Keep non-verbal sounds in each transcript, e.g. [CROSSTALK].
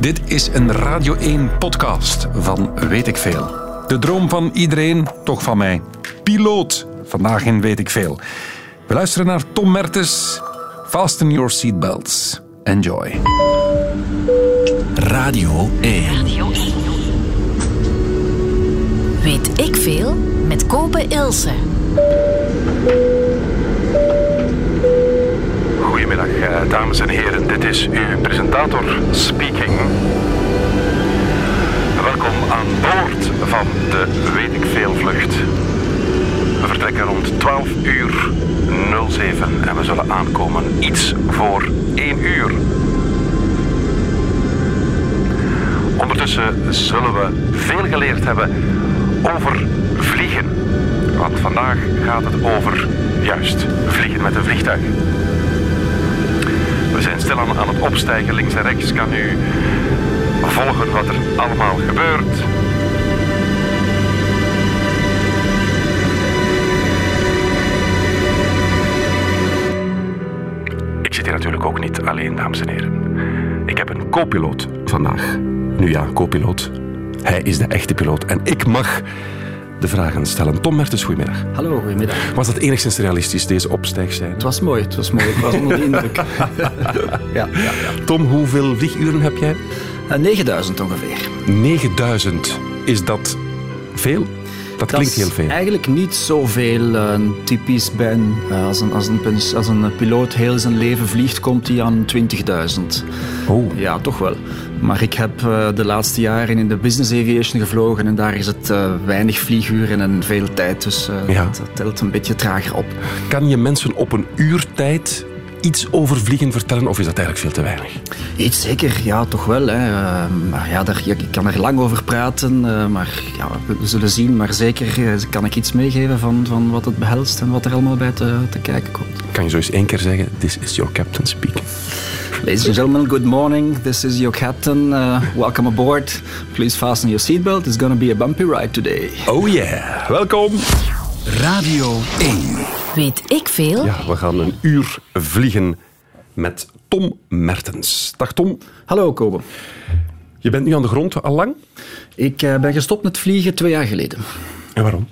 Dit is een Radio 1 podcast van Weet ik Veel. De droom van iedereen, toch van mij. Piloot, vandaag in Weet ik Veel. We luisteren naar Tom Mertes. Fasten your seatbelts. Enjoy. Radio 1. Radio 1. Weet ik veel met Kopen Ilse. Goedemiddag, eh, dames en heren. Dit is uw presentator speaking. Welkom aan boord van de Weet ik Veel vlucht. We vertrekken rond 12 uur 07 en we zullen aankomen iets voor 1 uur. Ondertussen zullen we veel geleerd hebben over vliegen. Want vandaag gaat het over, juist, vliegen met een vliegtuig. We zijn stilaan aan het opstijgen. Links en rechts kan u volgen wat er allemaal gebeurt. Ik zit hier natuurlijk ook niet alleen, dames en heren. Ik heb een co-piloot vandaag. Nu ja, co-piloot. Hij is de echte piloot en ik mag de vragen stellen. Tom Mertens, goedemiddag. Hallo, goedemiddag. Was dat enigszins realistisch, deze opstijgzijn? Het was mooi, het was mooi. Ik was onder de indruk. [LAUGHS] ja, ja, ja. Tom, hoeveel vlieguren heb jij? Uh, 9000 ongeveer. 9000. Is dat veel? Dat, klinkt heel veel. eigenlijk niet zoveel. Uh, typisch ben, uh, als, een, als, een, als een piloot heel zijn leven vliegt, komt hij aan 20.000. Oh. Ja, toch wel. Maar ik heb uh, de laatste jaren in de business aviation gevlogen en daar is het weinig vlieguren en veel tijd. Dus Ja. dat telt een beetje trager op. Kan je mensen op een uurtijd iets over vliegen vertellen of is dat eigenlijk veel te weinig? Iets zeker, ja, toch wel. Hè. Uh, maar ja, daar, ik kan er lang over praten, uh, maar ja, we zullen zien. Maar zeker uh, kan ik iets meegeven van, van wat het behelst en wat er allemaal bij te, te kijken komt. Kan je zo eens één keer zeggen, this is your captain speaking. Ladies and gentlemen, good morning. This is your captain. welcome aboard. Please fasten your seatbelt. It's going to be a bumpy ride today. Oh yeah, welkom. Radio 1. Weet ik veel? Ja, we gaan een uur vliegen met Tom Mertens. Dag Tom. Hallo Kobe. Je bent nu aan de grond al lang? Ik uh, ben gestopt met vliegen twee jaar geleden. En waarom?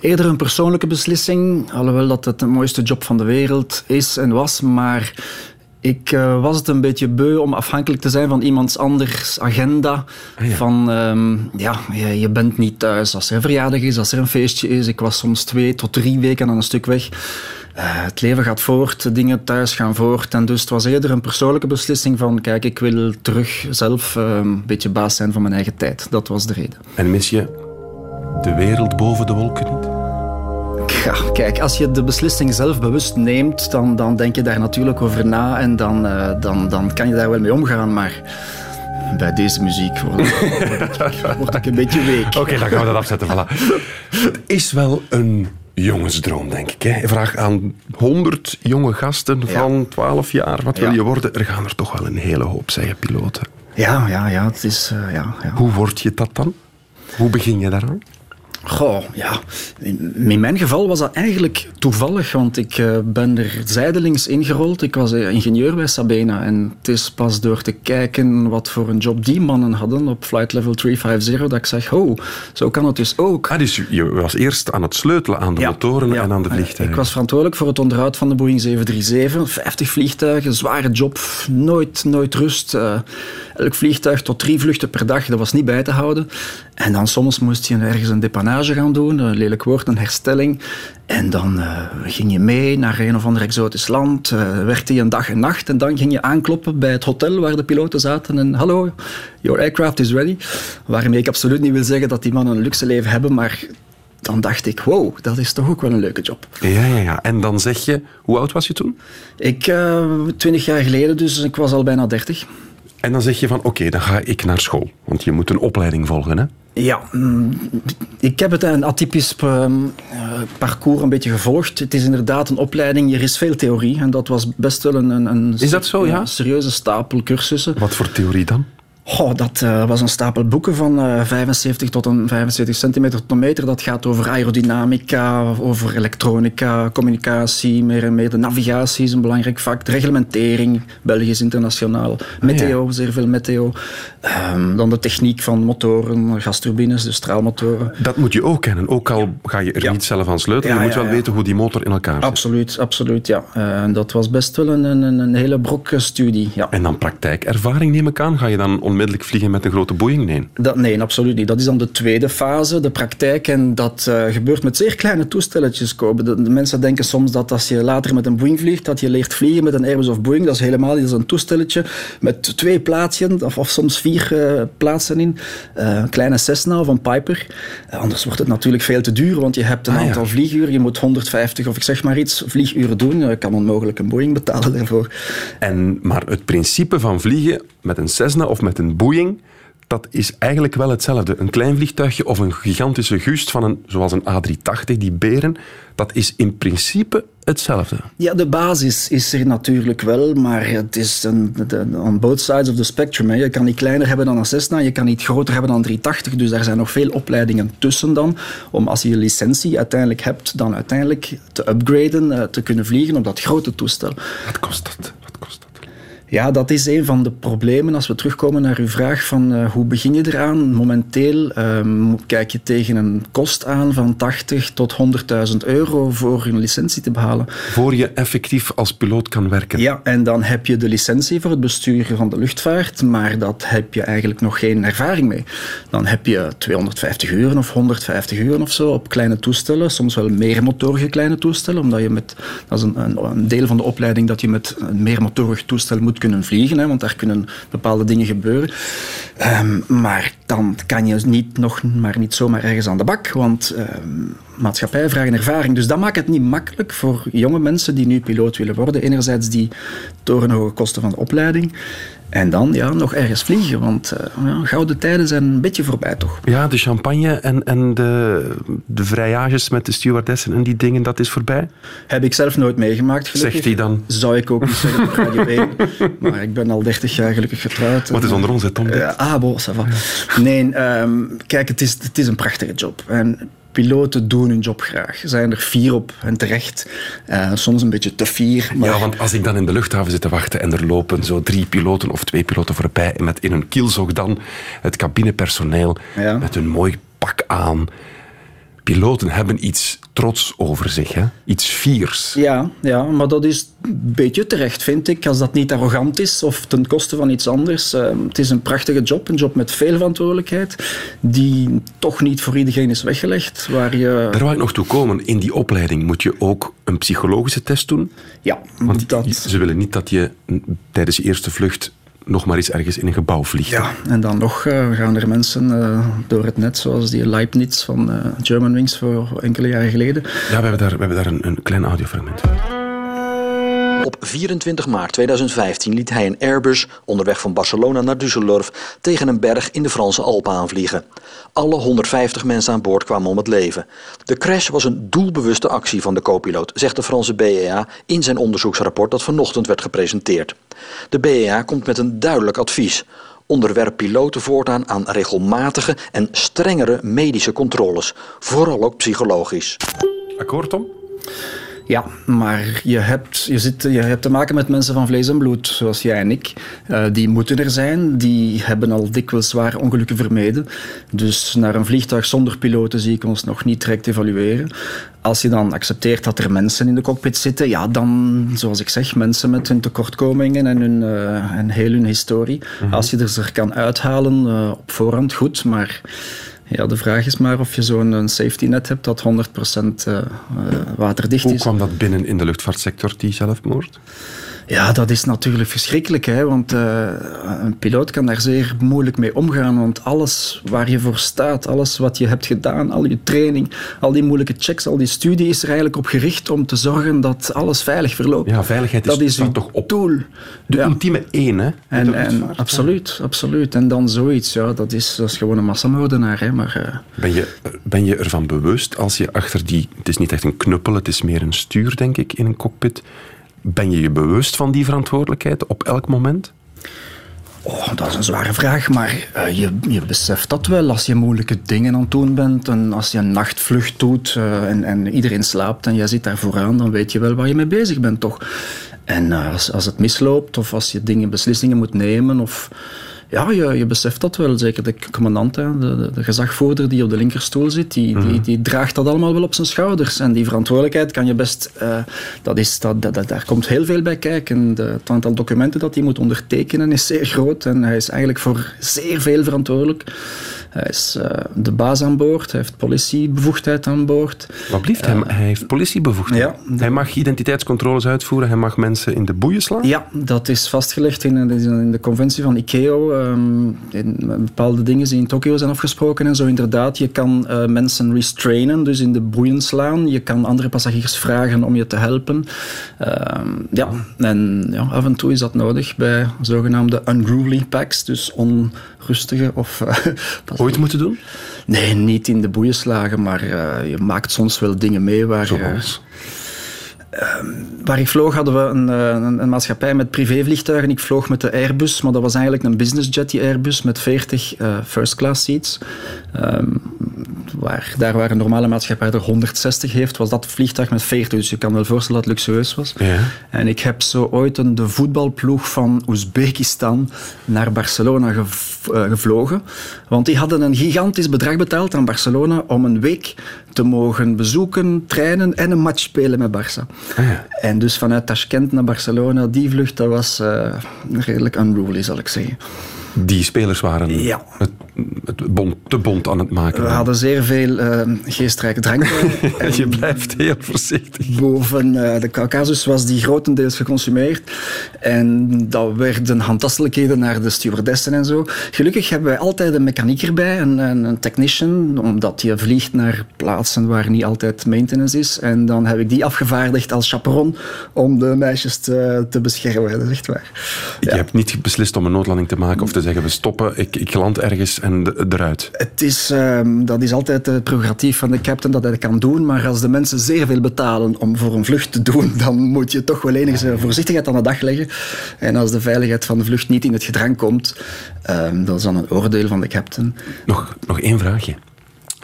Eerder een persoonlijke beslissing, alhoewel dat het de mooiste job van de wereld is en was, maar ik uh, was het een beetje beu om afhankelijk te zijn van iemands anders agenda. Ah, ja. Van, um, ja, je, je, bent niet thuis als er een verjaardag is, als er een feestje is. Ik was soms twee tot drie weken aan een stuk weg. Uh, het leven gaat voort, dingen thuis gaan voort. En dus het was eerder een persoonlijke beslissing van, kijk, ik wil terug zelf uh, een beetje baas zijn van mijn eigen tijd. Dat was de reden. En mis je de wereld boven de wolken niet? Ja, kijk, als je de beslissing zelf bewust neemt, dan, dan denk je daar natuurlijk over na en dan, uh, dan, dan kan je daar wel mee omgaan. Maar bij deze muziek word ik, [LAUGHS] word ik een beetje week. Oké, okay, dan gaan we dat afzetten. Voilà. Het is wel een jongensdroom, denk ik. Hè? Vraag aan 100 jonge gasten van ja. 12 jaar. Wat wil Ja. je worden? Er gaan er toch wel een hele hoop, zeggen piloten. Ja, ja, ja. Het is, uh, ja, ja. Hoe word je dat dan? Hoe begin je daaraan? Goh, ja. In, mijn geval was dat eigenlijk toevallig, want ik uh, ben er zijdelings ingerold. Ik was uh, ingenieur bij Sabena en het is pas door te kijken wat voor een job die mannen hadden op flight level 350 dat ik zeg, oh, zo kan het dus ook. Ah, dus je was eerst aan het sleutelen aan de ja, motoren ja. en aan de vliegtuigen. Ik was verantwoordelijk voor het onderhoud van de Boeing 737, 50 vliegtuigen, zware job, nooit, nooit rust. Elk vliegtuig tot drie vluchten per dag, dat was niet bij te houden. En dan soms moest je ergens een depanage gaan doen, een lelijk woord, een herstelling. En dan uh, ging je mee naar een of ander exotisch land, uh, werkte je een dag en nacht en dan ging je aankloppen bij het hotel waar de piloten zaten en hallo, your aircraft is ready. Waarmee ik absoluut niet wil zeggen dat die mannen een luxe leven hebben, maar dan dacht ik, wow, dat is toch ook wel een leuke job. Ja, ja, ja. En dan zeg je, hoe oud was je toen? Ik, uh, twintig jaar geleden, dus ik was al bijna dertig. En dan zeg je van, oké, okay, dan ga ik naar school. Want je moet een opleiding volgen, hè? Ja, ik heb het een atypisch uh, parcours een beetje gevolgd. Het is inderdaad een opleiding, er is veel theorie. En dat was best wel een, een, een is dat zo, ja? serieuze stapel cursussen. Wat voor theorie dan? Oh, dat uh, was een stapel boeken van uh, 75 tot een 75 centimeter tot een meter. Dat gaat over aerodynamica, over elektronica, communicatie, meer en meer. De navigatie is een belangrijk vak. De reglementering, Belgisch internationaal. Meteo, ja. zeer veel meteo. Um, dan de techniek van motoren, gasturbines, de straalmotoren. Dat moet je ook kennen, ook al ga je er ja. niet zelf aan sleutelen. je moet wel weten hoe die motor in elkaar zit. Absoluut, absoluut, ja. Uh, dat was best wel een, een, een hele brok studie. Ja. En dan praktijkervaring neem ik aan. Ga je dan onmiddellijk vliegen met een grote Boeing? Nee. Dat, nee, absoluut niet. Dat is dan de tweede fase, de praktijk. En dat uh, gebeurt met zeer kleine toestelletjes. De, de, mensen denken soms dat als je later met een Boeing vliegt, dat je leert vliegen met een Airbus of Boeing. Dat is helemaal niet. Dat is een toestelletje met twee plaatsen, of, of soms vier uh, plaatsen in. Uh, een kleine Cessna of een Piper. anders wordt het natuurlijk veel te duur, want je hebt een ah, aantal ja. vlieguren. Je moet 150 of ik zeg maar iets vlieguren doen. Je kan onmogelijk een Boeing betalen daarvoor. En, maar het principe van vliegen met een Cessna of met een Boeing, dat is eigenlijk wel hetzelfde. Een klein vliegtuigje of een gigantische gust van een, zoals een A380, die beren, dat is in principe hetzelfde. Ja, de basis is er natuurlijk wel, maar het is een, on both sides of the spectrum. Hè. Je kan niet kleiner hebben dan een Cessna, je kan niet groter hebben dan een 380, dus daar zijn nog veel opleidingen tussen dan, om als je je licentie uiteindelijk hebt, dan uiteindelijk te upgraden, eh, te kunnen vliegen op dat grote toestel. Wat kost dat? Ja, dat is een van de problemen. Als we terugkomen naar uw vraag van uh, hoe begin je eraan? Momenteel um, kijk je tegen een kost aan van 80 tot 100.000 euro voor een licentie te behalen. Voor je effectief als piloot kan werken? Ja, en dan heb je de licentie voor het besturen van de luchtvaart, maar dat heb je eigenlijk nog geen ervaring mee. Dan heb je 250 uur of 150 uur of zo op kleine toestellen, soms wel meermotorige kleine toestellen, omdat je met, dat is een, een, een deel van de opleiding dat je met een meermotorig toestel moet kunnen vliegen, hè, want daar kunnen bepaalde dingen gebeuren. Um, maar dan kan je niet nog maar niet zomaar ergens aan de bak, want um, maatschappijen vragen ervaring. Dus dat maakt het niet makkelijk voor jonge mensen die nu piloot willen worden. Enerzijds die torenhoge kosten van de opleiding. En dan ja, nog ergens vliegen, want uh, ja, gouden tijden zijn een beetje voorbij, toch? Ja, de champagne en, en de, de vrijages met de stewardessen en die dingen, dat is voorbij? Heb ik zelf nooit meegemaakt, gelukkig. Zegt hij dan? Zou ik ook niet zeggen op Radio 1. maar ik ben al 30 jaar gelukkig getrouwd. Wat is onder ons, hè, Tom? Uh, ah, bon, ça va. Nee, um, kijk, het is, het is een prachtige job. En piloten doen hun job graag. Zijn er vier op en terecht. Uh, soms een beetje te fier. Maar... Ja, want als ik dan in de luchthaven zit te wachten en er lopen zo drie piloten of twee piloten voorbij met in hun kielzog dan het cabinepersoneel ja. met een mooi pak aan piloten hebben iets trots over zich, hè? iets fiers. Ja, ja, maar dat is een beetje terecht, vind ik, als dat niet arrogant is of ten koste van iets anders. Uh, het is een prachtige job, een job met veel verantwoordelijkheid, die toch niet voor iedereen is weggelegd. Waar je... Daar wou ik nog toe komen. In die opleiding moet je ook een psychologische test doen. Ja, Want dat... ze willen niet dat je tijdens je eerste vlucht nog maar eens ergens in een gebouw vliegt. Ja, en dan nog uh, gaan er mensen uh, door het net, zoals die Leibniz van uh, Germanwings voor enkele jaren geleden. Ja, we hebben daar, we hebben daar een, een klein audiofragment. Op 24 maart 2015 liet hij een Airbus onderweg van Barcelona naar Düsseldorf tegen een berg in de Franse Alpen aanvliegen. Alle 150 mensen aan boord kwamen om het leven. De crash was een doelbewuste actie van de co-piloot, zegt de Franse BEA in zijn onderzoeksrapport dat vanochtend werd gepresenteerd. De BEA komt met een duidelijk advies. Onderwerp piloten voortaan aan regelmatige en strengere medische controles, vooral ook psychologisch. Akkoord, Tom? Ja, maar je hebt, je, zit, je hebt te maken met mensen van vlees en bloed, zoals jij en ik. Uh, die moeten er zijn, die hebben al dikwijls zware ongelukken vermeden. Dus naar een vliegtuig zonder piloten zie ik ons nog niet direct evalueren. Als je dan accepteert dat er mensen in de cockpit zitten, ja, dan, zoals ik zeg, mensen met hun tekortkomingen en, hun, uh, en heel hun historie. Mm -hmm. Als je er kan uithalen uh, op voorhand, goed, maar ja, de vraag is maar of je zo'n safety net hebt dat 100% uh, waterdicht is. Hoe kwam dat binnen in de luchtvaartsector, die zelfmoord? Ja, dat is natuurlijk verschrikkelijk. Hè? Want uh, een piloot kan daar zeer moeilijk mee omgaan. Want alles waar je voor staat, alles wat je hebt gedaan, al je training, al die moeilijke checks, al die studie is er eigenlijk op gericht om te zorgen dat alles veilig verloopt. Ja, veiligheid is, dat is toch op doel. de ja. ultieme één, hè? En, en, absoluut, absoluut. En dan zoiets, ja, dat is, dat is gewoon een massamoordenaar. Hè? Maar, uh... ben, je, ben je ervan bewust als je achter die... Het is niet echt een knuppel, het is meer een stuur, denk ik, in een cockpit ben je je bewust van die verantwoordelijkheid op elk moment? Oh, dat is een zware vraag, maar uh, je, je beseft dat wel als je moeilijke dingen aan het doen bent. En als je een nachtvlucht doet uh, en, en, iedereen slaapt en jij zit daar vooraan, dan weet je wel waar je mee bezig bent, toch? En uh, als, als het misloopt of als je dingen, beslissingen moet nemen of ja, je, je beseft dat wel. Zeker de commandant, hè, de, de, gezagvoerder die op de linkerstoel zit, die, die, mhm. die, draagt dat allemaal wel op zijn schouders. En die verantwoordelijkheid kan je best... Uh, dat is, dat, dat, daar komt heel veel bij kijken. De, het aantal documenten dat hij moet ondertekenen is zeer groot. En hij is eigenlijk voor zeer veel verantwoordelijk. Hij is uh, de baas aan boord, hij heeft politiebevoegdheid aan boord. Wat blieft hem? Hij heeft politiebevoegdheid. Ja, Hij mag identiteitscontroles uitvoeren, hij mag mensen in de boeien slaan? Ja, dat is vastgelegd in, in de conventie van ICAO. Um, in bepaalde dingen die in Tokio zijn afgesproken en zo. Inderdaad, je kan uh, mensen restrainen, dus in de boeien slaan. Je kan andere passagiers vragen om je te helpen. Uh, ja, en ja, af en toe is dat nodig bij zogenaamde unruly packs, dus onrustige of... Uh, Ooit moeten doen? Nee, niet in de boeien slagen, maar uh, je maakt soms wel dingen mee waar... Zoals? Ehm, waar ik vloog hadden we een, eh, een, een, maatschappij met privévliegtuigen. Ik vloog met de Airbus, maar dat was eigenlijk een business jet, die Airbus, met 40 uh, first class seats. Um, waar, daar waar een normale maatschappij er 160 heeft, was dat vliegtuig met 40. Dus je kan wel voorstellen dat het luxueus was. Ja. En ik heb zo ooit een, de voetbalploeg van Oezbekistan naar Barcelona gev uh, gevlogen. Want die hadden een gigantisch bedrag betaald aan Barcelona om een week te mogen bezoeken, trainen en een match spelen met Barça. Ah, ja. En dus vanuit Tashkent naar Barcelona, die vlucht, dat was uh, redelijk unruly, zal ik zeggen. Die spelers waren ja. het, het bond, te bond aan het maken. We hadden zeer veel uh, geestrijke dranken. [LAUGHS] en je blijft heel voorzichtig. Boven uh, de Caucasus was die grotendeels geconsumeerd. En dat werden handtastelijkheden naar de stewardessen en zo. Gelukkig hebben wij altijd een mechanieker bij, een, een, een technician, omdat je vliegt naar plaatsen waar niet altijd maintenance is. En dan heb ik die afgevaardigd als chaperon om de meisjes te, te beschermen. Dat is echt waar. Je ja. hebt niet beslist om een noodlanding te maken of te zeggen we stoppen, ik, ik land ergens en eruit. Het is, um, dat is altijd het prerogatief van de captain dat hij dat kan doen, maar als de mensen zeer veel betalen om voor een vlucht te doen, [LAUGHS] dan moet je toch wel enige voorzichtigheid aan de dag leggen. En als de veiligheid van de vlucht niet in het gedrang komt, um, dat is dan een oordeel van de captain. Nog, nog één vraagje.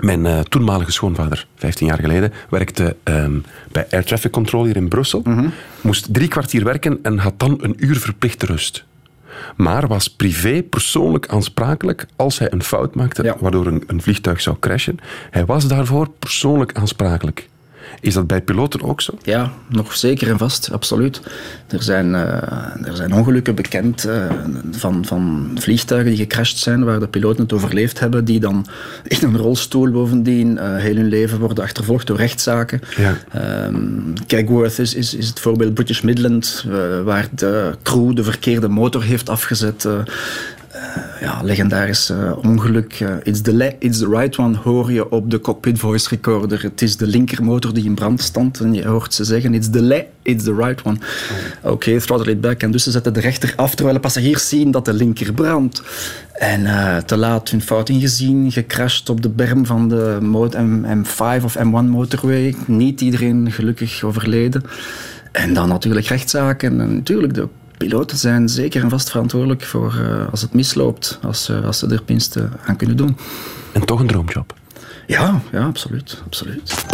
Mijn uh, toenmalige schoonvader, 15 jaar geleden, werkte um, bij Air Traffic Control hier in Brussel. Mm -hmm. Moest drie kwartier werken en had dan een uur verplichte rust. Maar was privé persoonlijk aansprakelijk als hij een fout maakte, ja. waardoor een, een vliegtuig zou crashen. Hij was daarvoor persoonlijk aansprakelijk. Is dat bij piloten ook zo? Ja, nog zeker en vast, absoluut. Er zijn, uh, er zijn ongelukken bekend uh, van, van vliegtuigen die gecrashed zijn, waar de piloten het overleefd hebben, die dan in een rolstoel bovendien uh, heel hun leven worden achtervolgd door rechtszaken. Ja. Um, Kegworth is, is, is het voorbeeld British Midland, waar de crew de verkeerde motor heeft afgezet. Uh, ja, legendarisch uh, ongeluk. Uh, it's, the it's the right one hoor je op de cockpit voice recorder. Het is de linkermotor die in brand stond en je hoort ze zeggen it's the it's the right one. Oké, okay, throttle it back. En dus ze zetten de rechter af terwijl de passagiers zien dat de linker brandt. En te laat hun fout ingezien, gecrashed op de berm van de M, M5 of M1 motorway. Niet iedereen gelukkig overleden. En dan natuurlijk rechtszaken en natuurlijk de piloten zijn zeker en vast verantwoordelijk voor uh, als het misloopt, als, uh, als ze er minste aan kunnen doen. En toch een droomjob? Ja, ja absoluut, absoluut.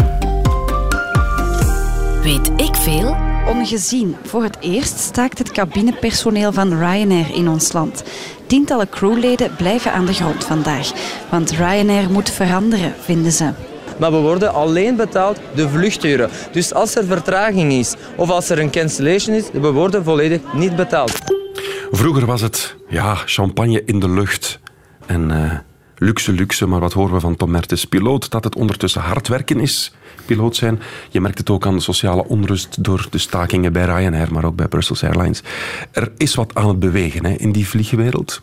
Weet ik veel? Ongezien. Voor het eerst staakt het cabinepersoneel van Ryanair in ons land. Tientallen crewleden blijven aan de grond vandaag. Want Ryanair moet veranderen, vinden ze maar we worden alleen betaald de vluchturen. Dus als er vertraging is of als er een cancellation is, we worden volledig niet betaald. Vroeger was het ja, champagne in de lucht en uh, luxe luxe, maar wat horen we van Tom Mertens, piloot, dat het ondertussen hard werken is, piloot zijn. Je merkt het ook aan de sociale onrust door de stakingen bij Ryanair, maar ook bij Brussels Airlines. Er is wat aan het bewegen hè, in die vliegwereld.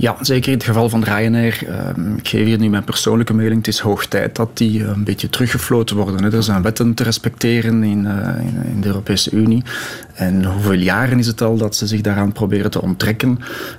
Ja, zeker in het geval van Ryanair. Uh, ik geef hier nu mijn persoonlijke mening. Het is hoog tijd dat die een beetje teruggefloten worden. Er zijn wetten te respecteren in, in, in, de Europese Unie. En hoeveel jaren is het al dat ze zich daaraan proberen te onttrekken?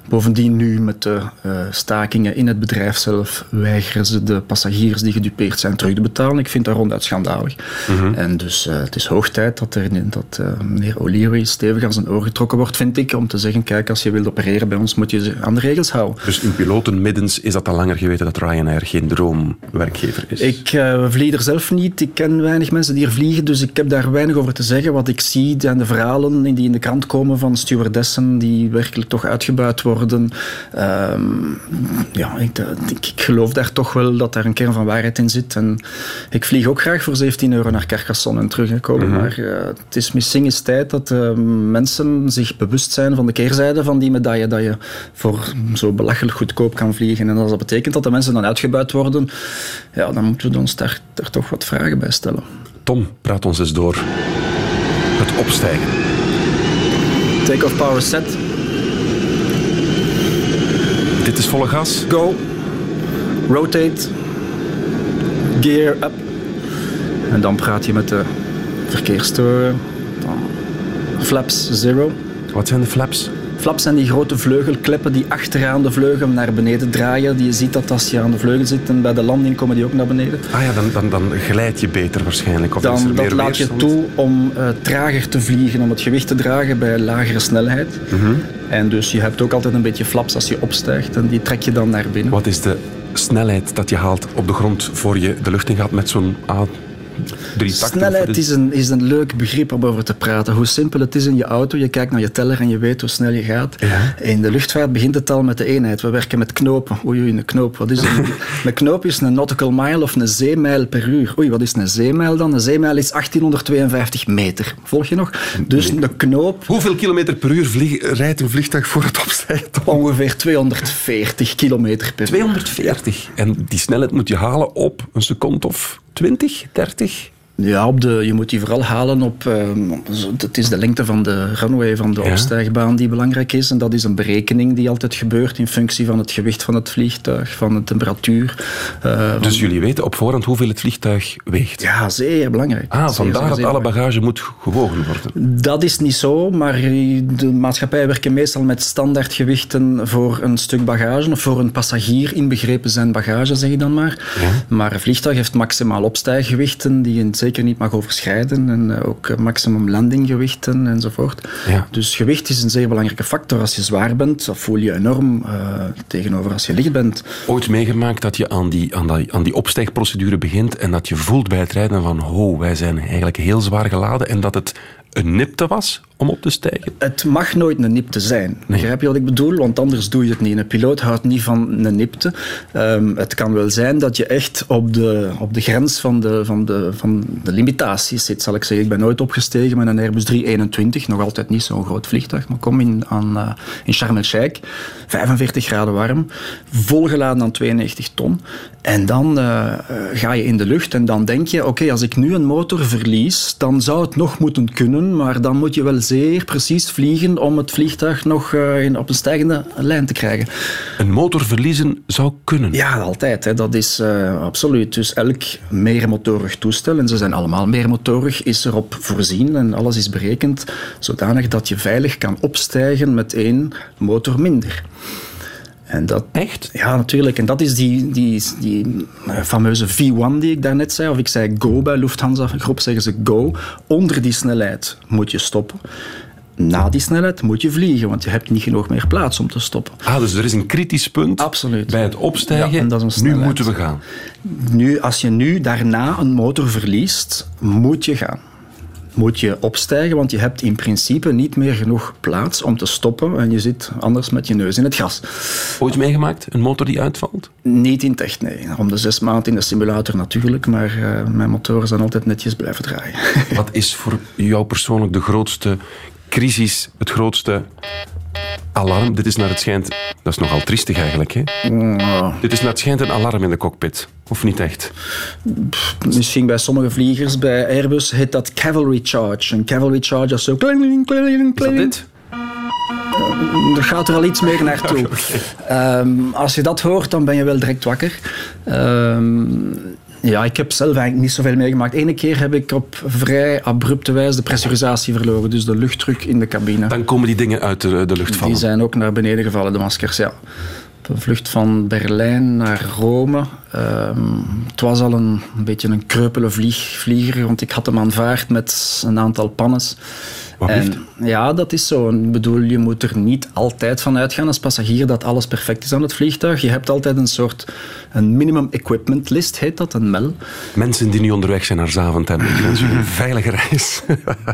Bovendien nu met de uh, stakingen in het bedrijf zelf weigeren ze de passagiers die gedupeerd zijn terug te betalen. Ik vind dat ronduit schandalig. Mm En dus uh, het is hoog tijd dat, er, dat uh, meneer O'Leary stevig aan zijn oor getrokken wordt, vind ik, om te zeggen, kijk, als je wilt opereren bij ons, moet je je aan de regels houden. Dus in pilotenmiddens is dat al langer geweten dat Ryanair geen droomwerkgever is? Ik vlieg er zelf niet. Ik ken weinig mensen die er vliegen, dus ik heb daar weinig over te zeggen. Wat ik zie zijn de verhalen die in de krant komen van stewardessen die werkelijk toch uitgebuit worden. Um, ja, ik, ik, ik, geloof daar toch wel dat daar een kern van waarheid in zit. En ik vlieg ook graag voor 17 euro naar Carcassonne en teruggekomen. Mm -hmm. Maar uh, het is misschien eens tijd dat uh, mensen zich bewust zijn van de keerzijde van die medaille dat je voor zo belachelijk goedkoop kan vliegen. En als dat betekent dat de mensen dan uitgebuit worden, ja, dan moeten we ons daar, daar toch wat vragen bij stellen. Tom, praat ons eens door. Het opstijgen. Take-off power set. Dit is volle gas. Go. Rotate. Gear up. En dan praat je met de verkeerstoren. Dan flaps zero. Wat zijn de flaps? Flaps zijn die grote vleugelkleppen die achteraan de vleugel naar beneden draaien. Die je ziet dat als je aan de vleugel zit en bij de landing komen die ook naar beneden. Ah ja, dan, dan, dan glijd je beter waarschijnlijk. Of dan, is er dat meer laat je toe om uh, trager te vliegen, om het gewicht te dragen bij lagere snelheid. Mhm. En dus je hebt ook altijd een beetje flaps als je opstijgt en die trek je dan naar binnen. Wat is de snelheid dat je haalt op de grond voor je de lucht in gaat met zo'n A380? Snelheid is een, is een leuk begrip om over te praten. Hoe simpel het is in je auto. Je kijkt naar je teller en je weet hoe snel je gaat. Ja. In de luchtvaart begint het al met de eenheid. We werken met knopen. Oei, oei, een knoop. Wat is een, [LAUGHS] een knoop is een nautical mile of een zeemijl per uur. Oei, wat is een zeemijl dan? Een zeemijl is 1852 meter. Volg je nog? Dus een knoop... Hoeveel kilometer per uur vlieg, rijdt een vliegtuig voor het opstijgt? Ongeveer 240 kilometer per uur. 240. En die snelheid moet je halen op een seconde of 20, 30? Ja, op de, je moet die vooral halen op... Um, het is de lengte van de runway, van de Ja. opstijgbaan die belangrijk is. En dat is een berekening die altijd gebeurt in functie van het gewicht van het vliegtuig, van de temperatuur. eh, van- Dus jullie weten op voorhand hoeveel het vliegtuig weegt? Ja, zeer belangrijk. Ah, Zeer, vandaar zeer, dat zeer alle bagage moet gewogen worden. Dat is niet zo, maar de maatschappijen werken meestal met standaardgewichten voor een stuk bagage of voor een passagier inbegrepen zijn bagage, zeg ik dan maar. Ja. Maar een vliegtuig heeft maximaal opstijggewichten die je zeker niet mag overschrijden en eh, ook maximum landinggewichten enzovoort. Ja. Dus gewicht is een zeer belangrijke factor. Als je zwaar bent, dan voel je enorm eh, tegenover als je licht bent. Ooit meegemaakt dat je aan die, aan, die, aan die opstijgprocedure begint en dat je voelt bij het rijden van ho, wij zijn eigenlijk heel zwaar geladen en dat het een nipte was om op te stijgen? Het mag nooit een nipte zijn. Begrijp je wat ik bedoel? Want anders doe je het niet. Een piloot houdt niet van een nipte. Ehm, het kan wel zijn dat je echt op de, op de grens van de, van, de, van de limitaties zit, zal ik zeggen. Ik ben nooit opgestegen met een Airbus 321. Nog altijd niet zo'n groot vliegtuig. Maar kom in, aan, eh, in Sharm el-Sheikh. 45 graden warm. Volgeladen aan 92 ton. En dan eh, eh, ga je in de lucht en dan denk je... Oké, als ik nu een motor verlies, dan zou het nog moeten kunnen. Maar dan moet je wel zeer precies vliegen om het vliegtuig nog eh, in, op een stijgende lijn te krijgen. Een motor verliezen zou kunnen. Ja, altijd. Hè. Dat is eh, absoluut. Dus elk meermotorig toestel, en ze zijn allemaal meermotorig, is erop voorzien en alles is berekend zodanig dat je veilig kan opstijgen met één motor minder. En dat, Echt? ja, natuurlijk. En dat is die, die, die eh, fameuze V1 die ik daarnet zei. Of ik zei go bij Lufthansa groep, zeggen ze go. Onder die snelheid moet je stoppen. Na die snelheid moet je vliegen, want je hebt niet genoeg meer plaats om te stoppen. Ah, dus er is een kritisch punt Absoluut. bij het opstijgen. Ja, en dat is een nu moeten we gaan. Nu, als je nu daarna een motor verliest, moet je gaan. Moet je opstijgen, want je hebt in principe niet meer genoeg plaats om te stoppen en je zit anders met je neus in het gas. Ooit meegemaakt? Een motor die uitvalt? Niet in tech, nee. Om de zes maanden in de simulator natuurlijk, maar eh, mijn motoren zijn altijd netjes blijven draaien. [LAUGHS] Wat is voor jou persoonlijk de grootste crisis, het grootste alarm? Dit is naar het schijnt... Dat is nogal triestig eigenlijk, hè? Dit is naar het schijnt een alarm in de cockpit. Of niet echt? Misschien bij sommige vliegers, bij Airbus, heet dat cavalry charge. Een cavalry charge is zo... kling, kling, kling, Is dat dit? Er gaat er al iets meer naartoe. [LAUGHS] Ehm, als je dat hoort, dan ben je wel direct wakker. Ehm, Ja, ik heb zelf eigenlijk niet zoveel meegemaakt. Eén keer heb ik op vrij abrupte wijze de pressurisatie verloren, dus de luchtdruk in de cabine. Dan komen die dingen uit de, de lucht vallen. Die zijn ook naar beneden gevallen, de maskers, ja. Op een vlucht van Berlijn naar Rome. Ehm, het was al een, een beetje een kreupele vlieg, vlieger, want ik had hem aanvaard met een aantal pannes. En, ja, dat is zo. Ik bedoel, je moet er niet altijd van uitgaan als passagier dat alles perfect is aan het vliegtuig. Je hebt altijd een soort een minimum equipment list, heet dat, een MEL. Mensen die nu onderweg zijn naar Zaventem, ik wens u een [LAUGHS] veilige reis.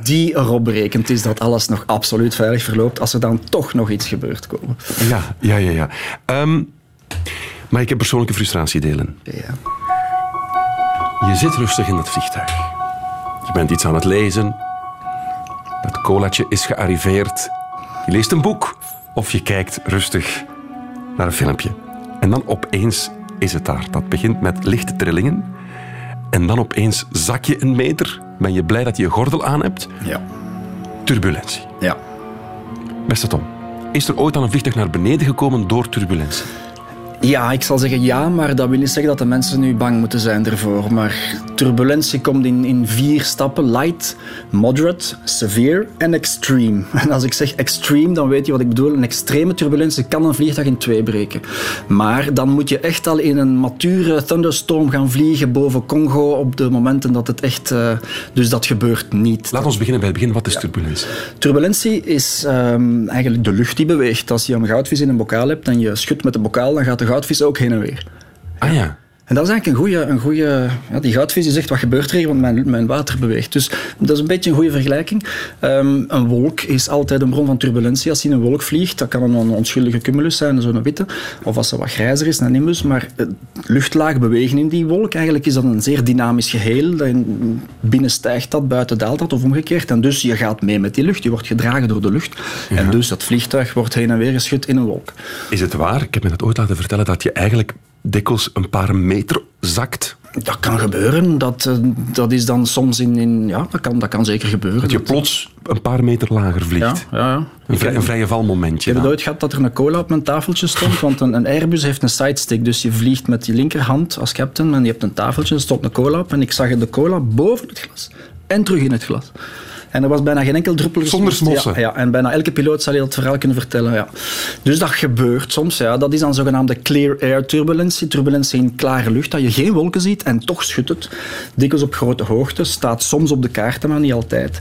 die erop berekend is dat alles nog absoluut veilig verloopt als er dan toch nog iets gebeurt komen. Ja, ja, ja. ja. Um, maar ik heb persoonlijke frustratie delen. Ja. Je zit rustig in het vliegtuig. Je bent iets aan het lezen, het colaatje is gearriveerd. Je leest een boek of je kijkt rustig naar een filmpje. En dan opeens is het daar. Dat begint met lichte trillingen. En dan opeens zak je een meter. Ben je blij dat je je gordel aan hebt? Ja. Turbulentie. Ja. Beste Tom, is er ooit al een vliegtuig naar beneden gekomen door turbulentie? Ja, ik zal zeggen ja, maar dat wil niet zeggen dat de mensen nu bang moeten zijn ervoor. Maar turbulentie komt in, in vier stappen. Light, moderate, severe en extreme. [LAUGHS] En als ik zeg extreme, dan weet je wat ik bedoel. Een extreme turbulentie kan een vliegtuig in twee breken. Maar dan moet je echt al in een mature thunderstorm gaan vliegen boven Congo op de momenten dat het echt... Uh, dus dat gebeurt niet. Laat ons beginnen bij het begin. Wat is turbulentie? Turbulentie is um, eigenlijk de lucht die beweegt. Als je een goudvis in een bokaal hebt en je schudt met de bokaal, dan gaat de goudvis ook heen en weer. Ah ja. En dat is eigenlijk een goede... Een goede ja, die goudvis die zegt, wat gebeurt er hier? Want mijn, mijn water beweegt. Dus dat is een beetje een goede vergelijking. Um, een wolk is altijd een bron van turbulentie. Als je in een wolk vliegt, dat kan een onschuldige cumulus zijn, zo'n witte. Of als ze wat grijzer is, een nimbus. Maar luchtlaag bewegen in die wolk, eigenlijk is dat een zeer dynamisch geheel. Binnen stijgt dat, buiten daalt dat, of omgekeerd. En dus je gaat mee met die lucht. Je wordt gedragen door de lucht. Ja. En dus dat vliegtuig wordt heen en weer geschud in een wolk. Is het waar? Ik heb me dat ooit laten vertellen dat je eigenlijk dikwijls een paar meter zakt? Dat kan gebeuren. Dat, eh, dat is dan soms in... in ja, dat kan, dat kan zeker gebeuren. Dat je plots een paar meter lager vliegt. Ja, ja, ja. Een, vrij, een vrije valmomentje. Ik heb het ooit gehad dat er een cola op mijn tafeltje stond. Want een, een Airbus heeft een sidestick. Dus je vliegt met je linkerhand als captain. En je hebt een tafeltje, er stond een cola op. En ik zag de cola boven het glas. En terug in het glas. En er was bijna geen enkel druppel Zonder smossen. Ja, ja, en bijna elke piloot zal je dat verhaal kunnen vertellen. Ja. Dus dat gebeurt soms. Ja. Dat is dan zogenaamde clear air turbulentie. Turbulentie in klare lucht, dat je geen wolken ziet en toch schudt het. Dikwijls op grote hoogte. Staat soms op de kaarten, maar niet altijd.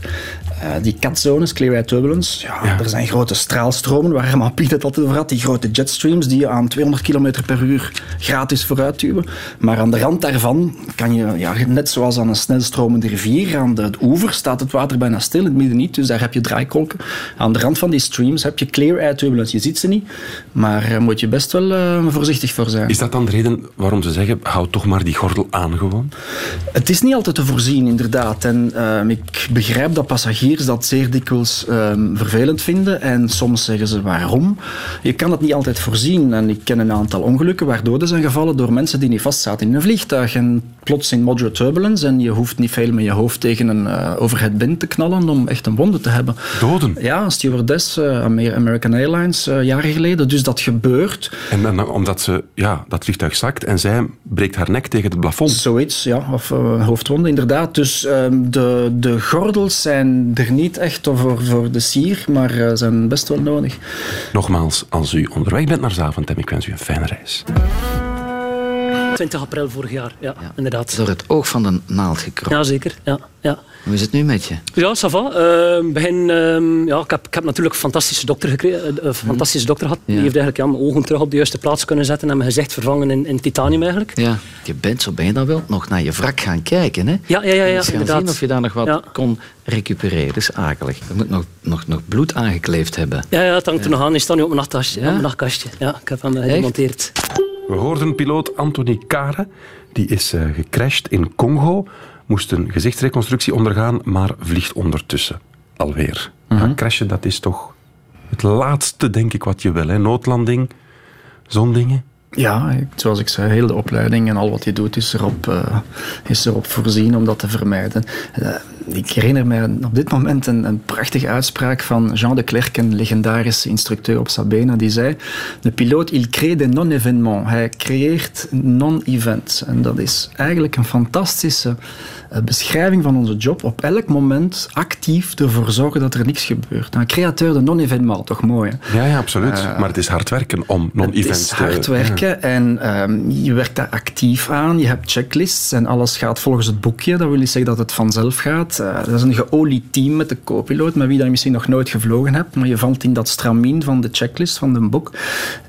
Uh, die catzones, clear air turbulence, ja, ja, er zijn grote straalstromen waar Herman Piet het altijd over had. Die grote jetstreams die je aan 200 km per uur gratis vooruit duwen. Maar aan de rand daarvan kan je, ja, net zoals aan een snelstromende rivier, aan de oever staat het water bijna stil, in het midden niet. Dus daar heb je draaikolken. Aan de rand van die streams heb je clear air turbulence. Je ziet ze niet, maar daar moet je best wel uh, voorzichtig voor zijn. Is dat dan de reden waarom ze zeggen, hou toch maar die gordel aan gewoon? Het is niet altijd te voorzien, inderdaad. En uh, ik begrijp dat passagiers dat zeer dikwijls um, vervelend vinden. En soms zeggen ze waarom. Je kan het niet altijd voorzien. En ik ken een aantal ongelukken waar doden zijn gevallen door mensen die niet vastzaten in een vliegtuig. En plots in moderate turbulence. En je hoeft niet veel met je hoofd tegen een uh, overhead bin te knallen om echt een wonde te hebben. Doden? Ja, een stewardess, uh, American Airlines, uh, jaren geleden. Dus dat gebeurt. En dan, omdat ze, ja, dat vliegtuig zakt en zij breekt haar nek tegen het plafond. Zoiets, ja. Of hoofdwonde, inderdaad. Dus ehm, de, de gordels zijn er niet echt voor, voor de sier, maar uh, zijn best wel nodig. Nogmaals, als u onderweg bent naar Zaventem, ik wens u een fijne reis. 20 april vorig jaar, ja, ja. inderdaad. Door het oog van de naald gekropen. Ja, zeker. Ja, ja. Hoe is het nu met je? Ja, ça va. Uh, begin, uh, ja, ik, heb, ik heb natuurlijk een fantastische dokter gekregen. Een fantastische dokter gehad. Ja. Die heeft eigenlijk ja, mijn ogen terug op de juiste plaats kunnen zetten en mijn gezicht vervangen in, in titanium eigenlijk. Ja, je bent, zo ben je dan wel, nog naar je wrak gaan kijken. Hè? Ja, ja, ja. ja gaan inderdaad. zien of je daar nog wat kon recupereren. Dat is akelig. Er moet nog, nog, nog bloed aangekleefd hebben. Ja, ja het hangt er nog aan. Die staat nu op mijn nachtkastje. Ja? Op mijn nachtkastje. Ja, ik heb hem gemonteerd. We hoorden piloot Anthony Kare. Die is uh, gecrashed in Congo. Moest een gezichtsreconstructie ondergaan, maar vliegt ondertussen alweer. Mm -hmm. ja, crashen, dat is toch het laatste, denk ik, wat je wil. Hè? Noodlanding, zo'n dingen. Ja, zoals ik zei, heel de opleiding en al wat je doet is erop, uh, is erop voorzien om dat te vermijden. Uh, ik herinner mij op dit moment een, een prachtige uitspraak van Jean de Klerk, een legendarische instructeur op Sabena, die zei: De piloot, il crée des non-événements. Hij creëert non-events. En dat is eigenlijk een fantastische eh, beschrijving van onze job. Op elk moment actief ervoor zorgen dat er niks gebeurt. Een createur de non-événement, toch mooi? Hè? Ja, ja, absoluut. Uh, maar het is hard werken om non-events te... Het is hard werken ja. en um, je werkt daar actief aan. Je hebt checklists en alles gaat volgens het boekje. Dat wil niet zeggen dat het vanzelf gaat. Uh, dat is een geolied team met de co-piloot, met wie je misschien nog nooit gevlogen hebt. Maar je valt in dat stramien van de checklist van een boek.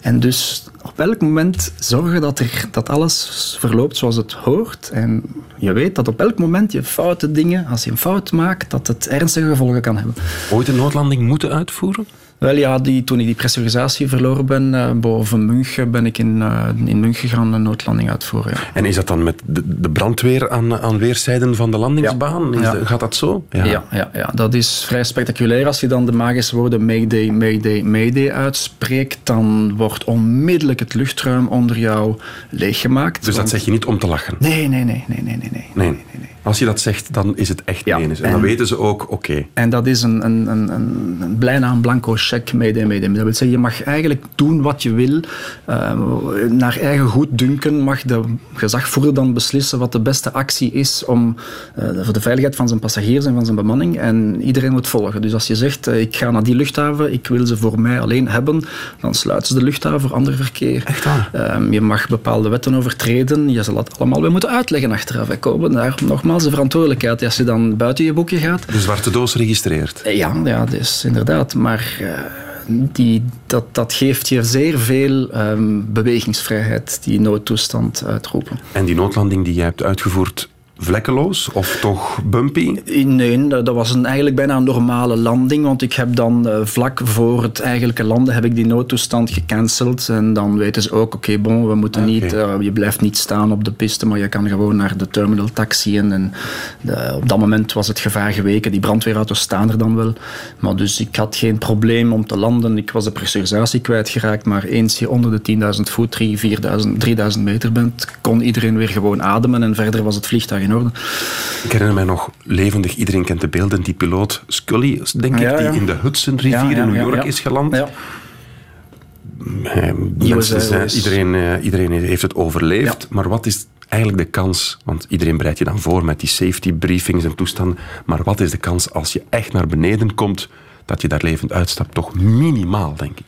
En dus op elk moment zorgen dat, er, dat alles verloopt zoals het hoort. En je weet dat op elk moment je foute dingen, als je een fout maakt, dat het ernstige gevolgen kan hebben. Ooit een noodlanding moeten uitvoeren? Wel ja, die, toen ik die pressurisatie verloren ben uh, boven München, ben ik in, uh, in München gaan een noodlanding uitvoeren. Ja. En is dat dan met de, de brandweer aan, aan weerszijden van de landingsbaan? Ja. De, gaat dat zo? Ja. Ja, ja, ja, dat is vrij spectaculair. Als je dan de magische woorden Mayday, Mayday, Mayday uitspreekt, dan wordt onmiddellijk het luchtruim onder jou leeggemaakt. Dus dat zeg je niet om te lachen? Nee, nee, nee, nee, nee, nee. nee, nee, nee, nee. Als je dat zegt, dan is het echt ja, menens. En, en, dan weten ze ook, oké. Okay. En dat is een, een, een, een, bijna een blanco check, mede, mede. Dat wil zeggen, je mag eigenlijk doen wat je wil. Uh, naar eigen goeddunken mag de gezagvoerder dan beslissen wat de beste actie is om, uh, voor de veiligheid van zijn passagiers en van zijn bemanning. En iedereen moet volgen. Dus als je zegt, uh, ik ga naar die luchthaven, ik wil ze voor mij alleen hebben, dan sluiten ze de luchthaven voor ander verkeer. Echt waar? Ehm, je mag bepaalde wetten overtreden. Je zal dat allemaal weer moeten uitleggen achteraf. Ik komen daar nogmaals de verantwoordelijkheid als je dan buiten je boekje gaat. De zwarte doos registreert. Ja, ja dus inderdaad. Maar uh, die, dat, dat geeft je zeer veel um, bewegingsvrijheid, die noodtoestand uitroepen. En die noodlanding die jij hebt uitgevoerd, vlekkeloos of toch bumpy? Nee, dat was een, eigenlijk bijna een normale landing, want ik heb dan uh, vlak voor het eigenlijke landen heb ik die noodtoestand gecanceld. En dan weten ze ook, oké, okay, bon, we moeten okay. niet, uh, je blijft niet staan op de piste, maar je kan gewoon naar de terminal taxiën en de, op dat moment was het gevaar geweken, die brandweerauto's staan er dan wel, maar dus ik had geen probleem om te landen, ik was de pressurisatie kwijtgeraakt, maar eens je onder de 10.000 voet, 3, 4.000, 3.000 meter bent, kon iedereen weer gewoon ademen. En verder was het vliegtuig in orde. Ik herinner mij nog levendig, iedereen kent de beelden, die piloot Scully, denk ja, ik, ja. die in de Hudson-rivier in New York is geland. Mensen zijn, iedereen, uh, iedereen heeft het overleefd, maar wat is eigenlijk de kans, want iedereen bereidt je dan voor met die safety briefings en toestanden, maar wat is de kans als je echt naar beneden komt dat je daar levend uitstapt, toch minimaal, denk ik.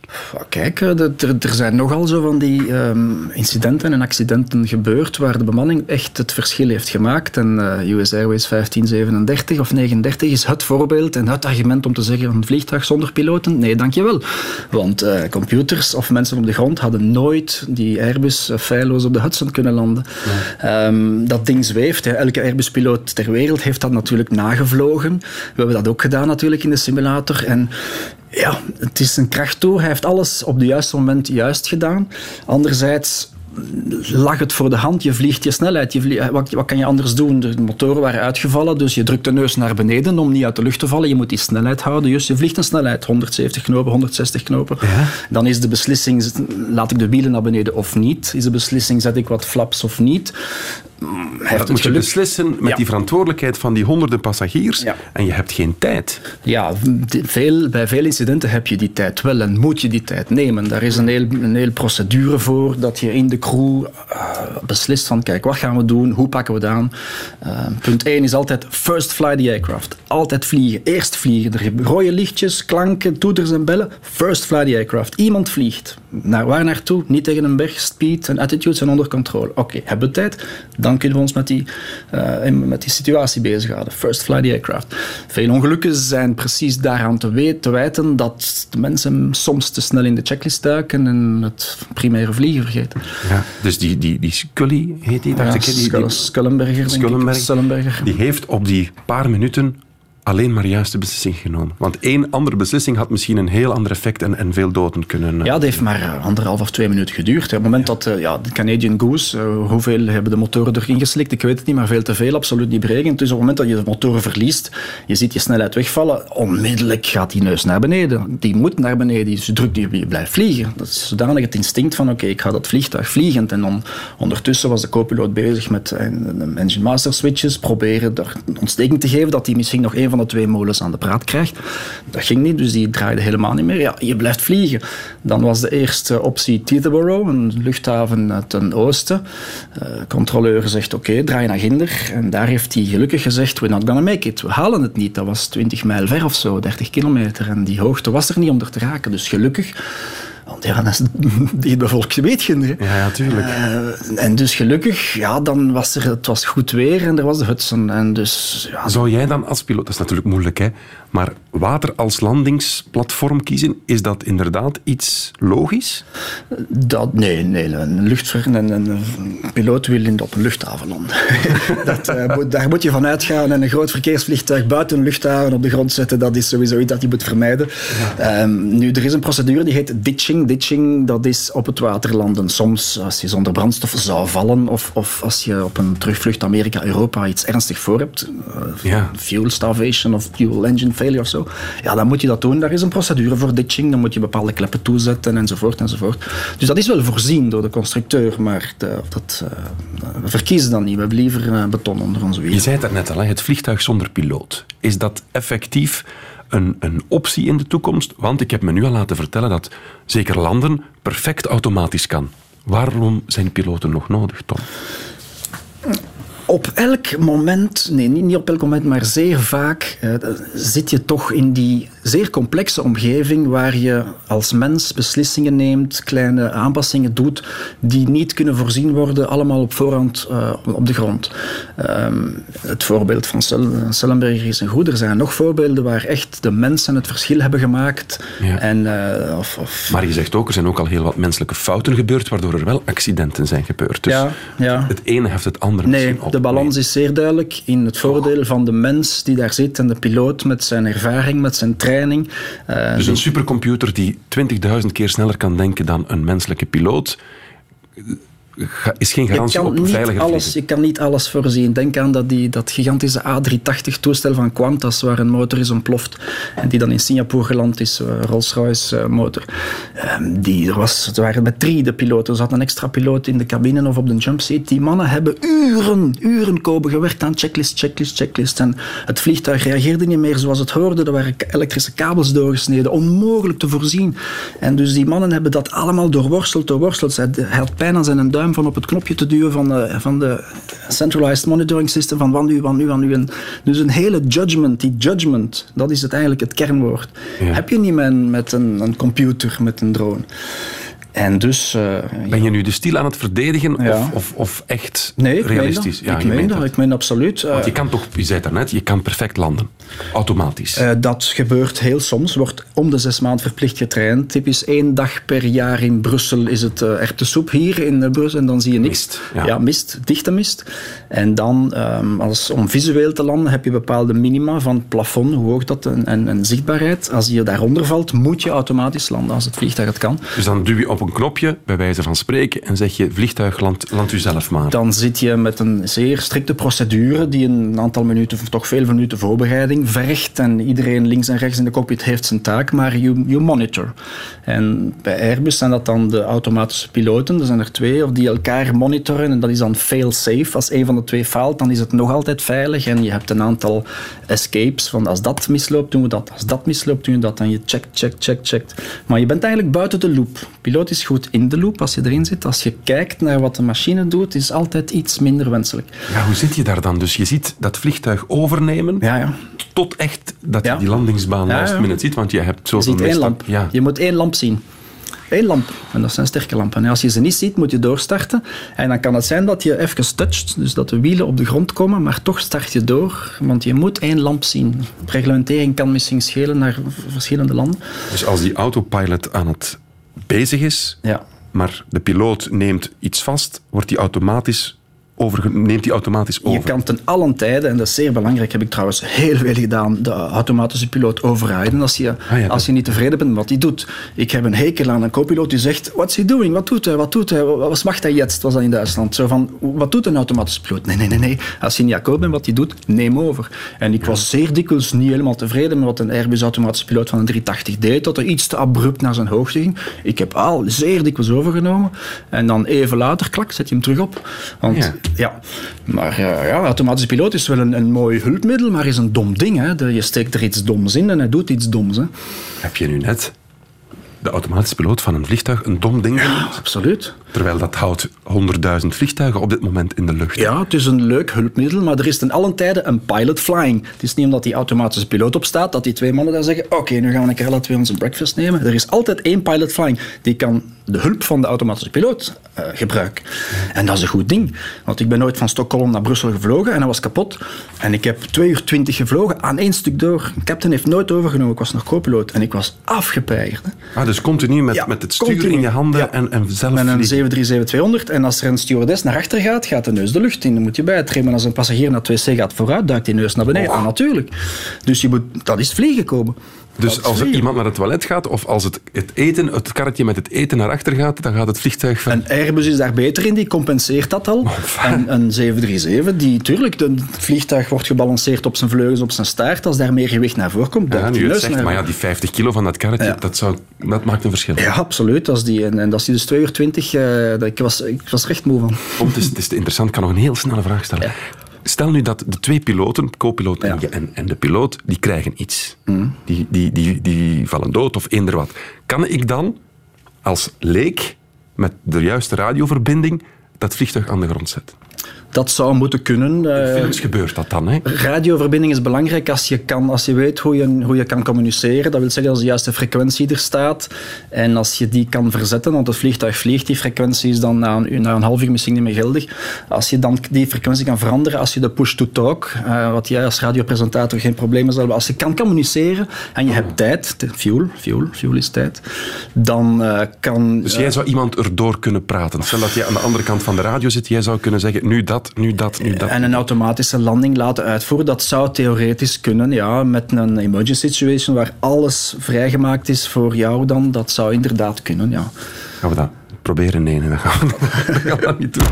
Kijk, er, er zijn nogal zo van die um, incidenten en accidenten gebeurd waar de bemanning echt het verschil heeft gemaakt. En uh, US Airways 1537 of 39 is het voorbeeld en het argument om te zeggen een vliegtuig zonder piloten. Nee, dankjewel. Want uh, computers of mensen op de grond hadden nooit die Airbus feilloos op de Hudson kunnen landen. Nee. Um, dat ding zweeft. Hè. Elke Airbus-piloot ter wereld heeft dat natuurlijk nagevlogen. We hebben dat ook gedaan natuurlijk in de simulator. En ja, het is een krachttoer. Hij heeft alles op het juiste moment juist gedaan. Anderzijds lag het voor de hand. Je vliegt je snelheid. Je vliegt, wat, wat, kan je anders doen? De motoren waren uitgevallen, dus je drukt de neus naar beneden om niet uit de lucht te vallen. Je moet die snelheid houden. Dus je vliegt een snelheid, 170 knopen, 160 knopen. Ja. Dan is de beslissing, laat ik de wielen naar beneden of niet? Is de beslissing, zet ik wat flaps of niet? Hij dat moet je beslissen met ja. die verantwoordelijkheid van die honderden passagiers ja. en je hebt geen tijd. Ja, veel, bij veel incidenten heb je die tijd wel en moet je die tijd nemen. Daar is een heel, een heel procedure voor dat je in de crew uh, beslist van kijk, wat gaan we doen, hoe pakken we het aan. Uh, punt 1 is altijd first fly the aircraft. Altijd vliegen, eerst vliegen. Er rode lichtjes, klanken, toeters en bellen. First fly the aircraft. Iemand vliegt. Naar waar naartoe? Niet tegen een berg. Speed en attitude zijn onder controle. Oké, okay, hebben we tijd? Dan kunnen we ons met die, uh, met die situatie bezighouden. First fly the aircraft. Veel ongelukken zijn precies daaraan te, weten, te wijten dat de mensen soms te snel in de checklist duiken en het primaire vliegen vergeten. Ja, dus die, die, die Scully heet die? Ja, die, die, die, Skullenberger. Skullenberger, die heeft op die paar minuten alleen maar juiste beslissing genomen. Want één andere beslissing had misschien een heel ander effect en, en veel doden kunnen... Ja, dat heeft maar anderhalf of twee minuten geduurd. Op het moment dat ja, de Canadian Goose, hoeveel hebben de motoren erin geslikt? Ik weet het niet, maar veel te veel, absoluut niet berekend. Dus op het moment dat je de motoren verliest, je ziet je snelheid wegvallen, onmiddellijk gaat die neus naar beneden. Die moet naar beneden, dus je drukt, je blijft vliegen. Dat is zodanig het instinct van, oké, ik ga dat vliegtuig vliegend. En ondertussen was de co-piloot bezig met engine master switches, proberen er ontsteking te geven, dat hij misschien nog van de twee molens aan de praat krijgt. Dat ging niet, dus die draaide helemaal niet meer. Ja, je blijft vliegen. Dan was de eerste optie Teterboro, een luchthaven ten oosten. Uh, controleur zegt, oké, draai naar Ginder. En daar heeft hij gelukkig gezegd, we're not gonna make it. We halen het niet. Dat was 20 mijl ver of zo, 30 kilometer. En die hoogte was er niet om te raken. Dus gelukkig want ja, dat is [LAUGHS] die bevolkte weetkunde. Ja, natuurlijk. Uh, en dus gelukkig, ja, dan was er, het was goed weer en er was de Hudson. En dus, ja. Zou jij dan als piloot, dat is natuurlijk moeilijk, hè, maar water als landingsplatform kiezen, is dat inderdaad iets logisch? Dat, nee, nee. Een, luchtver, een, een, piloot wil op een luchthaven landen. [LAUGHS] dat, uh, daar moet je van uitgaan. En een groot verkeersvliegtuig buiten een luchthaven op de grond zetten, dat is sowieso iets dat je moet vermijden. Ja. Um, nu, er is een procedure die heet ditching. Ditching, dat is op het water landen. Soms als je zonder brandstof zou vallen of, of als je op een terugvlucht Amerika-Europa iets ernstig voor hebt. Uh, ja. Fuel starvation of fuel engine Ja, dan moet je dat doen. Daar is een procedure voor ditching. Dan moet je bepaalde kleppen toezetten enzovoort enzovoort. Dus dat is wel voorzien door de constructeur, maar de, dat, uh, we verkiezen dat niet. We hebben liever uh, beton onder onze wielen. Je zei het net al, het vliegtuig zonder piloot. Is dat effectief een, een optie in de toekomst? Want ik heb me nu al laten vertellen dat zeker landen perfect automatisch kan. Waarom zijn piloten nog nodig, Tom? Op elk moment, nee, niet op elk moment, maar zeer vaak eh, zit je toch in die zeer complexe omgeving waar je als mens beslissingen neemt, kleine aanpassingen doet, die niet kunnen voorzien worden, allemaal op voorhand uh, op de grond. Um, het voorbeeld van Sullenberger is een goed. Er zijn nog voorbeelden waar echt de mensen het verschil hebben gemaakt. Ja. En, uh, of, of... Maar je zegt ook, er zijn ook al heel wat menselijke fouten gebeurd, waardoor er wel accidenten zijn gebeurd. Dus ja, ja. het ene heeft het andere nee, misschien op. De balans is zeer duidelijk in het voordeel van de mens die daar zit en de piloot met zijn ervaring, met zijn training. Uh, dus een supercomputer die 20.000 keer sneller kan denken dan een menselijke piloot is geen garantie op veiliger alles, Je kan niet alles voorzien. Denk aan dat, die, dat gigantische A380-toestel van Qantas, waar een motor is ontploft en die dan in Singapore geland is, uh, Rolls-Royce uh, motor. Um, die, er, was, er waren met drie de piloten. Er zat een extra piloot in de cabine of op de jumpseat. Die mannen hebben uren, uren kopen gewerkt aan checklist, checklist, checklist. En het vliegtuig reageerde niet meer zoals het hoorde. Er waren elektrische kabels doorgesneden. Onmogelijk te voorzien. En dus die mannen hebben dat allemaal doorworsteld, doorworsteld. Hij had pijn aan zijn duim van op het knopje te duwen van de, van de centralized monitoring system, van wat nu, wat nu, wat nu. En dus een hele judgment, die judgment, dat is het eigenlijk het kernwoord. Ja. Heb je niet met, met een, een computer, met een drone. En dus, uh, ben je nu de stil aan het verdedigen Ja. of, of, of echt nee, ik realistisch? Meen. Ja, ik je meen meent dat. Ik meen absoluut. Want je kan toch, je zei het daarnet, je kan perfect landen. Automatisch. eh, dat gebeurt heel soms, wordt om de zes maanden verplicht getraind. Typisch één dag per jaar in Brussel is het uh, erwtensoep hier in Brussel en dan zie je niks. Mist, ja. mist, dichte mist. En dan, um, als, om visueel te landen, heb je bepaalde minima van het plafond, hoe hoog dat en, en, en zichtbaarheid. Als je daaronder valt, moet je automatisch landen als het vliegtuig het kan. Dus dan duw je op een knopje, bij wijze van spreken, en zeg je vliegtuig land, land u zelf maar. Dan zit je met een zeer strikte procedure die een aantal minuten, of toch veel minuten voorbereiding vergt. En iedereen links en rechts in de cockpit heeft zijn taak, maar you, you monitor. En bij Airbus zijn dat dan de automatische piloten, er zijn er twee, of die elkaar monitoren. En dat is dan fail-safe. Als een van de twee faalt, dan is het nog altijd veilig. En je hebt een aantal escapes van als dat misloopt, doen we dat. Als dat misloopt, doen we dat. En je checkt, checkt, checkt, checkt. Maar je bent eigenlijk buiten de loop. Piloot is goed in de loop als je erin zit. Als je kijkt naar wat de machine doet, is altijd iets minder wenselijk. Ja, hoe zit je daar dan? Dus je ziet dat vliegtuig overnemen Ja, ja. tot echt dat je die landingsbaan last minute ziet, want je hebt Je zoveel ziet één lamp. Ja. Je moet één lamp zien. Eén lamp. En dat zijn sterke lampen. En als je ze niet ziet, moet je doorstarten. En dan kan het zijn dat je even toucht, dus dat de wielen op de grond komen, maar toch start je door, want je moet één lamp zien. Reglementering kan misschien schelen naar verschillende landen. Dus als die autopilot aan het bezig is, Ja. maar de piloot neemt iets vast, wordt die automatisch over, neemt die automatisch over? Je kan ten allen tijde, en dat is zeer belangrijk, heb ik trouwens heel veel gedaan, de automatische piloot overrijden als je, Ah, ja, als je niet tevreden bent met wat hij doet. Ik heb een hekel aan een co-piloot die zegt, what's he doing? Wat doet hij? Wat doet hij? Wat macht hij jetzt? Was dat in Duitsland? Zo van, wat doet een automatische piloot? Nee, nee, nee, nee. Als je niet akkoord bent wat hij doet, neem over. En ik was zeer dikwijls niet helemaal tevreden met wat een Airbus automatische piloot van een 380 deed, dat er iets te abrupt naar zijn hoogte ging. Ik heb al zeer dikwijls overgenomen. En dan even later, klak, zet je hem terug op. Want Ja. Ja, maar eh, ja, automatische piloot is wel een, een mooi hulpmiddel, maar is een dom ding. Hè. Je steekt er iets doms in en hij doet iets doms. Hè. Heb je nu net de automatische piloot van een vliegtuig een dom ding genoemd? Absoluut. Terwijl dat houdt 100.000 vliegtuigen op dit moment in de lucht. Ja, het is een leuk hulpmiddel, maar er is ten allen tijde een pilot flying. Het is niet omdat die automatische piloot opstaat dat die twee mannen daar zeggen: Oké, nu gaan we een keer alle twee onze breakfast nemen. Er is altijd één pilot flying. Die kan de hulp van de automatische piloot eh, gebruiken. En dat is een goed ding, want ik ben nooit van Stockholm naar Brussel gevlogen en dat was kapot. En ik heb twee uur twintig gevlogen aan één stuk door. De captain heeft nooit overgenomen, ik was nog co-piloot en ik was afgepeigerd. Ah, dus continu met, Ja, met het stuur continu. in je handen Ja. en, en zelf Met een vliegen. 737-200 en als er een stewardess naar achter gaat, gaat de neus de lucht in. Dan moet je bijtreden. Als een passagier naar het wc gaat vooruit, duikt die neus naar beneden. Ah, natuurlijk. Dus je moet, dat is vliegen komen. Dus als er iemand naar het toilet gaat, of als het, het eten, het karretje met het eten naar achter gaat, dan gaat het vliegtuig van... Een Airbus is daar beter in, die compenseert dat al. En een 737, die, tuurlijk, het vliegtuig wordt gebalanceerd op zijn vleugels, op zijn staart. Als daar meer gewicht naar voorkomt, ja, nu het zegt, naar maar ja, die 50 kilo van dat karretje, Ja. dat, zou, dat maakt een verschil. Ja, absoluut. Als die, en, en dat is die dus 2 uur 20, eh, ik, was, ik was er echt moe van. Kom, het, is, het is te interessant, ik kan nog een heel snelle vraag stellen. Stel nu dat de twee piloten, co-piloot en, Ja. en, en de piloot, die krijgen iets. Die, die, die, die vallen dood of eender wat. Kan ik dan als leek met de juiste radioverbinding dat vliegtuig aan de grond zetten? Dat zou moeten kunnen. In eh, films gebeurt dat dan, hè? Radioverbinding is belangrijk als je, kan, als je weet hoe je, hoe je kan communiceren. Dat wil zeggen als de juiste frequentie er staat. En als je die kan verzetten, want het vliegtuig vliegt, die frequentie is dan na een, na een half uur misschien niet meer geldig. Als je dan die frequentie kan veranderen, als je de push-to-talk, eh, wat jij als radiopresentator geen problemen zal hebben, als je kan communiceren en je hebt tijd, fuel, fuel, fuel is tijd, dan eh, kan... Dus jij zou iemand erdoor kunnen praten. Stel dat jij aan de andere kant van de radio zit, jij zou kunnen zeggen, nu dat, nu dat, nu dat. En een automatische landing laten uitvoeren, dat zou theoretisch kunnen, ja, met een emergency situation waar alles vrijgemaakt is voor jou dan, dat zou inderdaad kunnen, ja. Gaan we dat proberen? Nee, nee, dat gaan we, [LAUGHS] dat gaan we dat niet doen.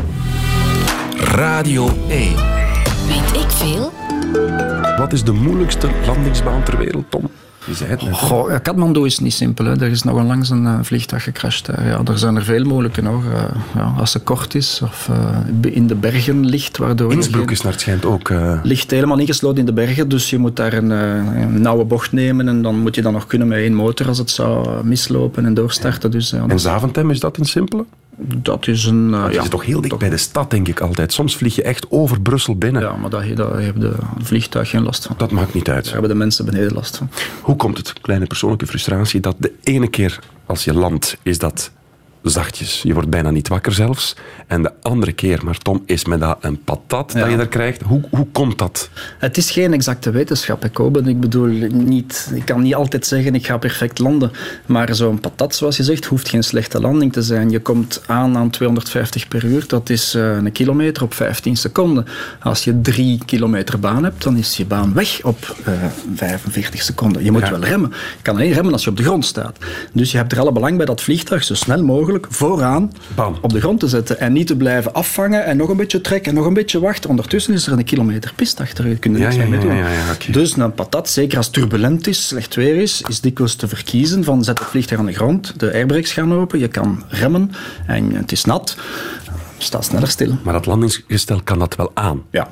Radio 1. Weet ik veel? Wat is de moeilijkste landingsbaan ter wereld, Tom? Je zei het net. Goh, ja, Kathmandu is niet simpel. Hè. Er is nog onlangs een eh, vliegtuig gecrashed. hè. Ja, er zijn er veel mogelijke. Eh, ja, als ze kort is of eh, in de bergen ligt, waardoor... Innsbruck is naar het schijnt ook... ligt helemaal ingesloten in de bergen, dus je moet daar een, een nauwe bocht nemen en dan moet je dan nog kunnen met één motor als het zou mislopen en doorstarten. Dus, en Zaventem, is dat een simpele? Dat is een... eh, je ja, zit toch heel dik toch- bij de stad, denk ik altijd. Soms vlieg je echt over Brussel binnen. Ja, maar daar, daar heeft de vliegtuig geen last van. Dat maakt niet uit. Daar hebben de mensen beneden last van. Hoe komt het, kleine persoonlijke frustratie, dat de ene keer als je landt, is dat zachtjes. Je wordt bijna niet wakker zelfs. En de andere keer, maar Tom, is met dat een patat Ja. dat je daar krijgt. Hoe, hoe komt dat? Het is geen exacte wetenschap, ik hoop. Ik bedoel, niet, ik kan niet altijd zeggen ik ga perfect landen. Maar zo'n patat, zoals je zegt, hoeft geen slechte landing te zijn. Je komt aan aan 250 per uur, dat is eh, een kilometer op 15 seconden. Als je drie kilometer baan hebt, dan is je baan weg op eh, 45 seconden. Je moet Ja. wel remmen. Je kan alleen remmen als je op de grond staat. Dus je hebt er alle belang bij dat vliegtuig zo snel mogelijk vooraan Bam. op de grond te zetten. En niet te blijven afvangen en nog een beetje trekken en nog een beetje wachten. Ondertussen is er een kilometer pist achter. Je kunt er Ja, niks ja, mee doen. ja. Dus een patat, zeker als het turbulent is, slecht weer is, is dikwijls te verkiezen van zet het vliegtuig aan de grond, de airbrakes gaan open, je kan remmen en het is nat. Sta sneller stil. Maar dat landingsgestel kan dat wel aan. Ja.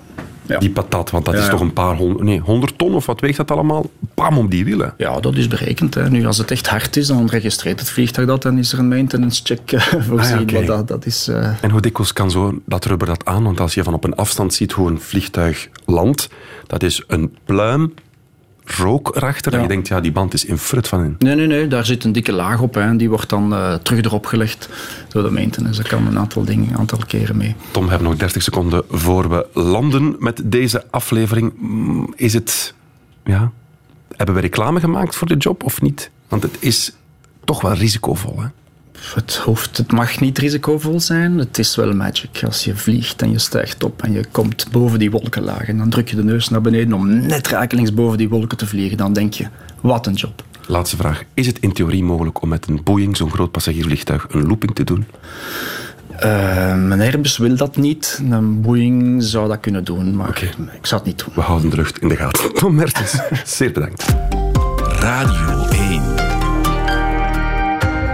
Ja. Die patat, want dat Ja, is ja. toch een paar honderd, nee, honderd ton of wat weegt dat allemaal? Pam op die wielen. Ja, dat is berekend. Hè. Nu, als het echt hard is, dan registreert het vliegtuig dat en is er een maintenance check eh, [LAUGHS] voorzien. Maar dat, dat is... eh, En hoe dikwijls kan zo dat rubber dat aan? Want als je van op een afstand ziet hoe een vliegtuig landt, dat is een pluim rook erachter. En Ja. je denkt, ja, die band is in frut van in. Nee, nee, nee, daar zit een dikke laag op hè, en die wordt dan eh, terug erop gelegd door de maintenance. Dat kan een aantal dingen, een aantal keren mee. Tom, we hebben nog 30 seconden voor we landen met deze aflevering. Mm, Is het... Ja, hebben we reclame gemaakt voor de job of niet? Want het is toch wel risicovol, hè? Het, hoeft, het mag niet risicovol zijn. Het is wel magic als je vliegt en je stijgt op en je komt boven die wolkenlaag. En dan druk je de neus naar beneden om net rakelings boven die wolken te vliegen. Dan denk je, wat een job. Laatste vraag. Is het in theorie mogelijk om met een Boeing, zo'n groot passagiersvliegtuig, een looping te doen? Uh, mijn Airbus wil dat niet. Een Boeing zou dat kunnen doen, maar ik zou het niet doen. We houden de lucht in de gaten. Tom Mertens, zeer bedankt. Radio 1.